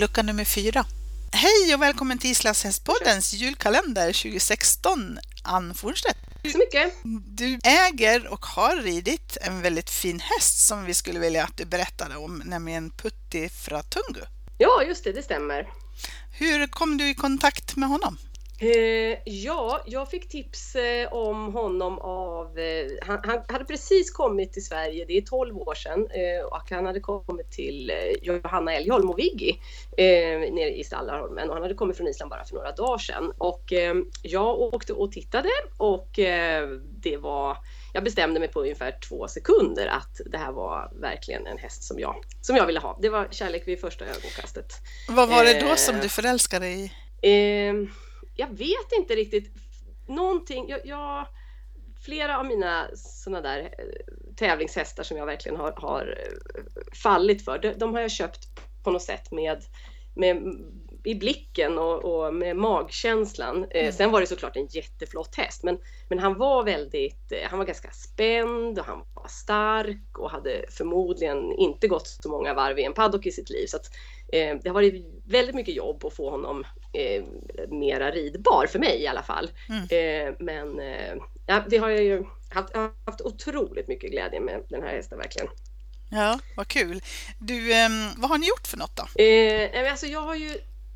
lucka nummer fyra. Hej och välkommen till Islas hästpoddens julkalender 2016, Ann Fornstedt. Tack så mycket. Du äger och har ridit en väldigt fin häst som vi skulle vilja att du berättade om, nämligen Putti Fratungu. Ja, just det, det stämmer. Hur kom du i kontakt med honom? Eh, ja, jag fick tips eh, om honom av... Eh, han, han, hade precis kommit till Sverige, det är 12 år sedan, eh, och han hade kommit till eh, Johanna Elgholm och Viggi eh, nere i Stallarholmen och han hade kommit från Island bara för några dagar sedan. Och jag åkte och tittade och det var... Jag bestämde mig på ungefär två sekunder att det här var verkligen en häst som jag, som jag ville ha. Det var kärlek vid första ögonkastet. Vad var det då som du förälskade dig i? Jag vet inte riktigt. Någonting, jag, jag flera av mina sådana där eh, tävlingshästar som jag verkligen har, har eh, fallit för, de, de, har jag köpt på något sätt med, med i blicken och, och med magkänslan. Eh, mm. sen var det såklart en jätteflott häst, men, men han var väldigt, han var ganska spänd och han var stark och hade förmodligen inte gått så många varv i en paddock i sitt liv. Så att, eh, det har varit väldigt mycket jobb att få honom eh, mera ridbar, för mig i alla fall. Mm. Eh, men eh, ja, det har jag ju haft, haft otroligt mycket glädje med den här hästen verkligen. Ja, vad kul. Du, eh, vad har ni gjort för något då? Eh, alltså jag har ju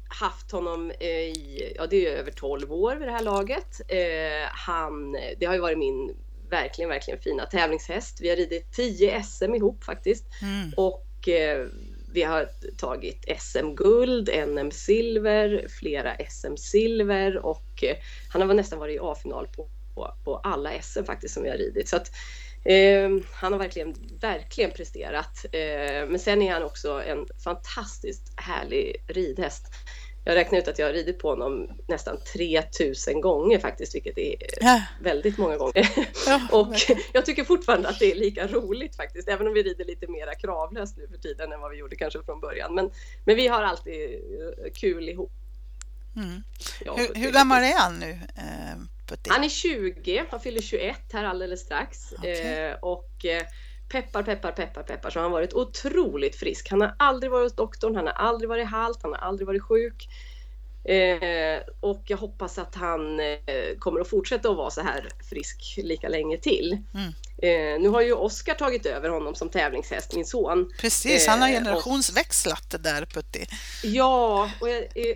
haft honom i, ja det är över 12 år vid det här laget. Eh, han, det har ju varit min verkligen, verkligen fina tävlingshäst. Vi har ridit 10 SM ihop faktiskt. Mm. Och eh, vi har tagit SM-guld, NM-silver, flera SM-silver och eh, han har nästan varit i A-final på, på, på, alla SM faktiskt som vi har ridit. Så att, eh, han har verkligen, verkligen presterat. Eh, men sen är han också en fantastiskt härlig ridhäst jag räknar ut att jag har ridit på honom nästan 3000 gånger faktiskt, vilket är ja. väldigt många gånger. Ja, och jag tycker fortfarande att det är lika roligt faktiskt, även om vi rider lite mera kravlöst nu för tiden än vad vi gjorde kanske från början. Men, men vi har alltid eh, kul ihop. Mm. Hur, hur gammal är han nu? Eh, han är 20, han fyller 21 här alldeles strax. Okay. Eh, och eh, peppar, peppar, peppar, peppar så har han varit otroligt frisk. Han har aldrig varit hos doktorn, han har aldrig varit halt, han har aldrig varit sjuk. Eh, och jag hoppas att han eh, kommer att fortsätta att vara så här frisk lika länge till. Mm. Eh, nu har ju Oskar tagit över honom som tävlingshäst, min son. Precis, han har eh, generationsväxlat det där Putti. Ja, och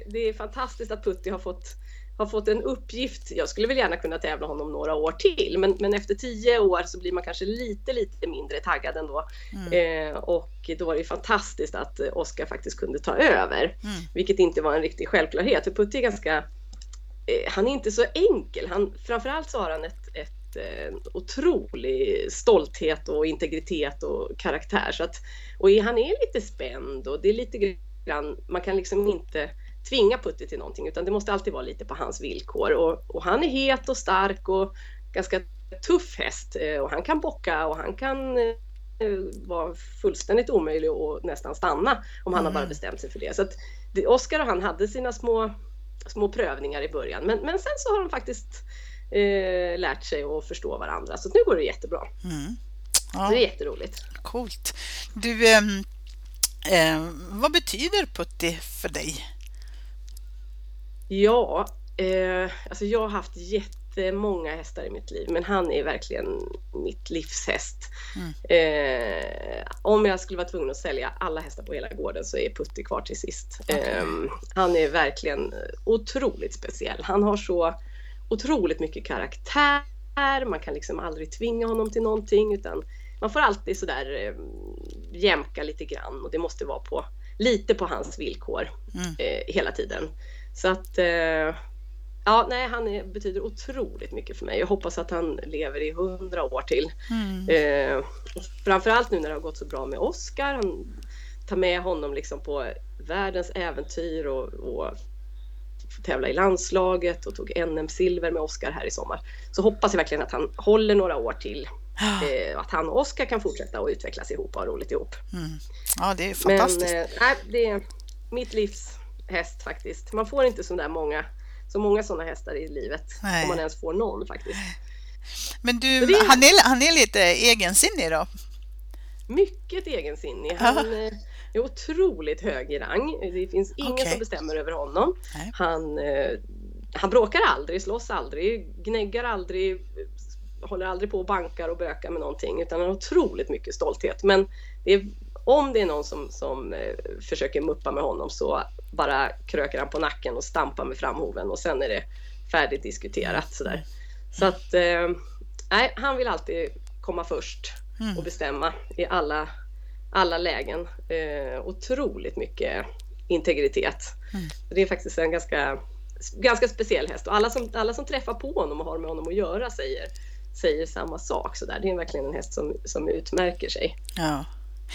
det är fantastiskt att Putti har fått har fått en uppgift. Jag skulle väl gärna kunna tävla honom några år till, men, men efter tio år så blir man kanske lite, lite mindre taggad ändå. Mm. Eh, och då var det fantastiskt att Oskar faktiskt kunde ta över, mm. vilket inte var en riktig självklarhet. För Putte är ganska, eh, han är inte så enkel. Han, framförallt så har han ett, ett eh, otrolig stolthet och integritet och karaktär. Så att, och han är lite spänd och det är lite grann, man kan liksom inte tvinga Putti till någonting utan det måste alltid vara lite på hans villkor. Och, och han är het och stark och ganska tuff häst eh, och han kan bocka och han kan eh, vara fullständigt omöjlig att nästan stanna om han mm. har bara mm. bestämt sig för det. Så att Oskar och han hade sina små, små prövningar i början men, men sen så har de faktiskt eh, lärt sig att förstå varandra så nu går det jättebra. Mm. Ja. det är jätteroligt. Coolt. Du, eh, eh, vad betyder Putti för dig? Ja, eh, alltså jag har haft jättemånga hästar i mitt liv men han är verkligen mitt livshäst. Mm. Eh, om jag skulle vara tvungen att sälja alla hästar på hela gården så är Putti kvar till sist. Okay. Eh, han är verkligen otroligt speciell. Han har så otroligt mycket karaktär. Man kan liksom aldrig tvinga honom till någonting utan man får alltid sådär eh, jämka lite grann och det måste vara på lite på hans villkor mm. eh, hela tiden. Så att eh, ja, nej, han är, betyder otroligt mycket för mig. Jag hoppas att han lever i hundra år till. Mm. Eh, framförallt nu när det har gått så bra med Oscar. Han tar med honom liksom på världens äventyr och, och tävla i landslaget och tog NM-silver med Oscar här i sommar. Så hoppas jag verkligen att han håller några år till. Eh, att han och Oscar kan fortsätta att utvecklas ihop och ha roligt ihop. Mm. Ja, det är fantastiskt. Men, eh, det är mitt livs häst faktiskt. Man får inte så där många, så många sådana hästar i livet. Nej. Om man ens får någon faktiskt. Men du, är... han, är, han är lite egensinnig då? Mycket egensinnig. Han, eh, är otroligt hög i rang. Det finns ingen Okej. som bestämmer över honom. Nej. Han, eh, han bråkar aldrig, slåss aldrig, gnäggar aldrig, håller aldrig på och bankar och bökar med någonting utan han har otroligt mycket stolthet. Men det är, om det är någon som, som eh, försöker muppa med honom så bara kröker han på nacken och stampar med framhoven och sen är det färdigt diskuterat sådär. Så att eh, nej, han vill alltid komma först och bestämma i alla, alla lägen. Eh, otroligt mycket integritet. Det är faktiskt en ganska, ganska speciell häst och alla som, alla som träffar på honom och har med honom att göra säger, säger samma sak. Så där. Det är verkligen en häst som, som utmärker sig. Ja.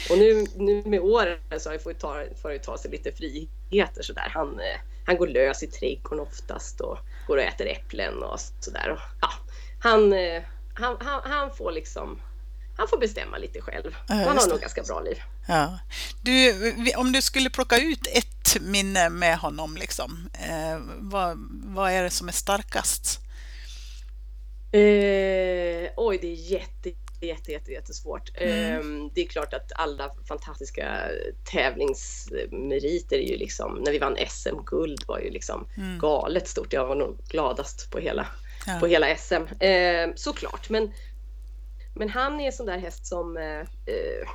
Och nu, nu med åren så har fått ta, får jag ta sig lite friheter sådär. Han, eh, han går lös i trädgården oftast och går och äter äpplen och sådär. Ja, han, eh, han, han, han får liksom han får bestämma lite själv. Ja, Han har nog ganska bra liv. Ja. Du, om du skulle plocka ut ett minne med honom, liksom, eh, vad, vad är det som är starkast? Eh, oj, det är jätte, jätte, jätte, jättesvårt. Mm. Eh, det är klart att alla fantastiska tävlingsmeriter är ju liksom, när vi vann SM-guld var ju liksom Mm. galet stort. Jag var nog gladast på hela, Ja. på hela SM. Eh, såklart, men, men han är en sån där häst som eh, eh,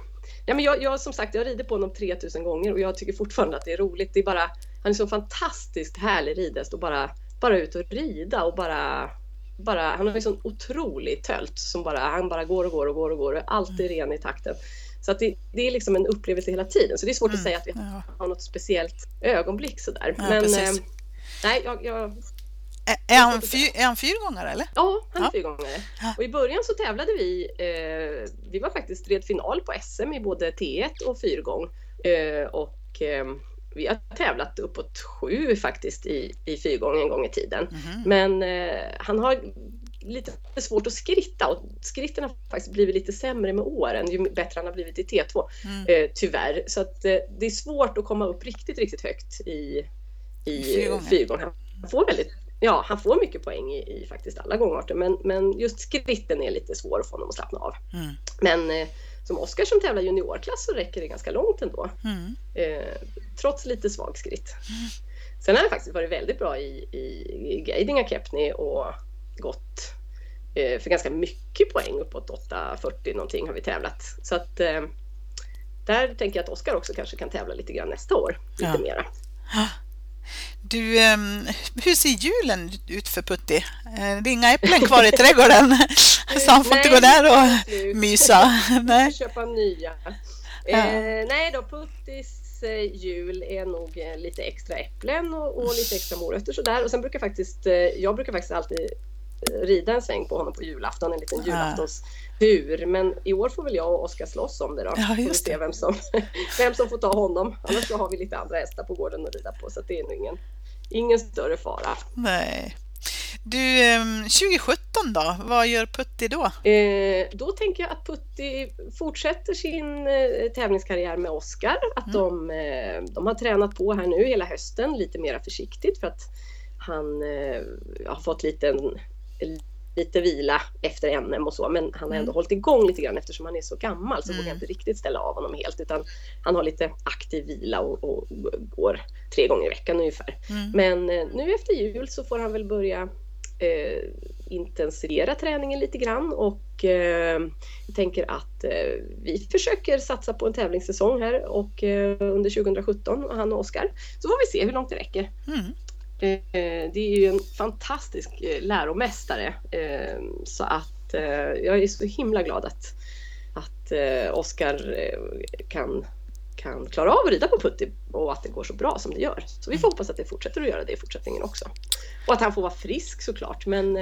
Ja, men jag, jag som sagt, jag rider på honom 3000 gånger och jag tycker fortfarande att det är roligt. Det är bara, han är så fantastiskt härlig ridhäst och bara, bara ut och rida och bara, bara han har ju sån otrolig tölt som bara, han bara går och går och går och går och är alltid ren i takten. Så att det, det är liksom en upplevelse hela tiden. Så det är svårt att säga att vi Ja. har något speciellt ögonblick sådär. Ja, men eh, nej, jag, jag, Är, är, han fyr, är han fyrgångare eller? Ja, han är Ja. fyrgångare. Ja. Och i början så tävlade vi, eh, vi var faktiskt red final på SM i både T1 och fyrgång. Eh, och eh, vi har tävlat uppåt sju faktiskt i, i fyrgång en gång i tiden. Mhm. Men eh, han har lite svårt att skritta och skritten har faktiskt blivit lite sämre med åren ju bättre han har blivit i T2. Mm. Eh, tyvärr. Så att eh, det är svårt att komma upp riktigt, riktigt högt i, i fyrgång. Han får väldigt Ja, han får mycket poäng i, i faktiskt alla gångarter men, men just skritten är lite svår att få honom att slappna av. Mm. Men eh, som Oskar som tävlar juniorklass så räcker det ganska långt ändå. Mm. Eh, trots lite svag skritt. Sen har han faktiskt varit väldigt bra i, i, i Geidinga Kepni och gått eh, för ganska mycket poäng, uppåt 8.40 någonting har vi tävlat. Så att eh, där tänker jag att Oskar också kanske kan tävla lite grann nästa år, lite Ja. mera. Du, ehm, hur ser julen ut för Putti? Eh, Det är inga äpplen kvar i trädgården, så han får inte Nej, gå där och mysa. Nej. Köpa nya. Ja. Eh, nej då, Puttis eh, jul är nog eh, lite extra äpplen och, och lite extra morötter sådär. Och sen brukar faktiskt, jag brukar faktiskt alltid rida en sväng på honom på julafton, en liten Ja. julaftonstur. Men i år får väl jag och Oskar slåss om det då. Ja, just det. vem som, vem som får ta honom. Annars så har vi lite andra hästar på gården att rida på så det är nog ingen, ingen större fara. Nej. Du, ehm, 2017 då? Vad gör Putti då? Eh, då tänker jag att Putti fortsätter sin eh, tävlingskarriär med Oscar. Att de, eh, de har tränat på här nu hela hösten lite mer försiktigt för att han eh, har fått lite, lite vila efter NM och så. Men han har ändå hållit igång lite grann eftersom han är så gammal så vågar jag inte riktigt ställa av honom helt utan han har lite aktiv vila och, och går tre gånger i veckan ungefär. Mm. Men eh, nu efter jul så får han väl börja eh, intensivera träningen lite grann och eh, jag tänker att eh, vi försöker satsa på en tävlingssäsong här och eh, under 2017 och han och Oskar så får vi se hur långt det räcker. Mm. Eh, det är ju en fantastisk eh, läromästare eh, så att jag är så himla glad att, att Oskar kan kan klara av att rida på putti och att det går så bra som det gör. Så vi får hoppas att det fortsätter att göra det i fortsättningen också. Och att han får vara frisk såklart men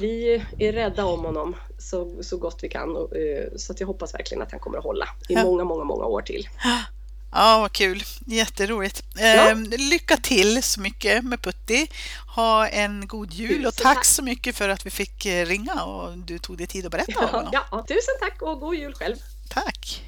vi är rädda om honom så, så gott vi kan och, så att jag hoppas verkligen att han kommer att hålla i många, många, många år till. Ja, vad kul. Jätteroligt. Ehm, lycka till så mycket med Putti. Ha en god jul och Tusen tack tack. så mycket för att vi fick eh, ringa och du tog dig tid att berätta om honom. Ja, tusen tack och god jul själv! Tack!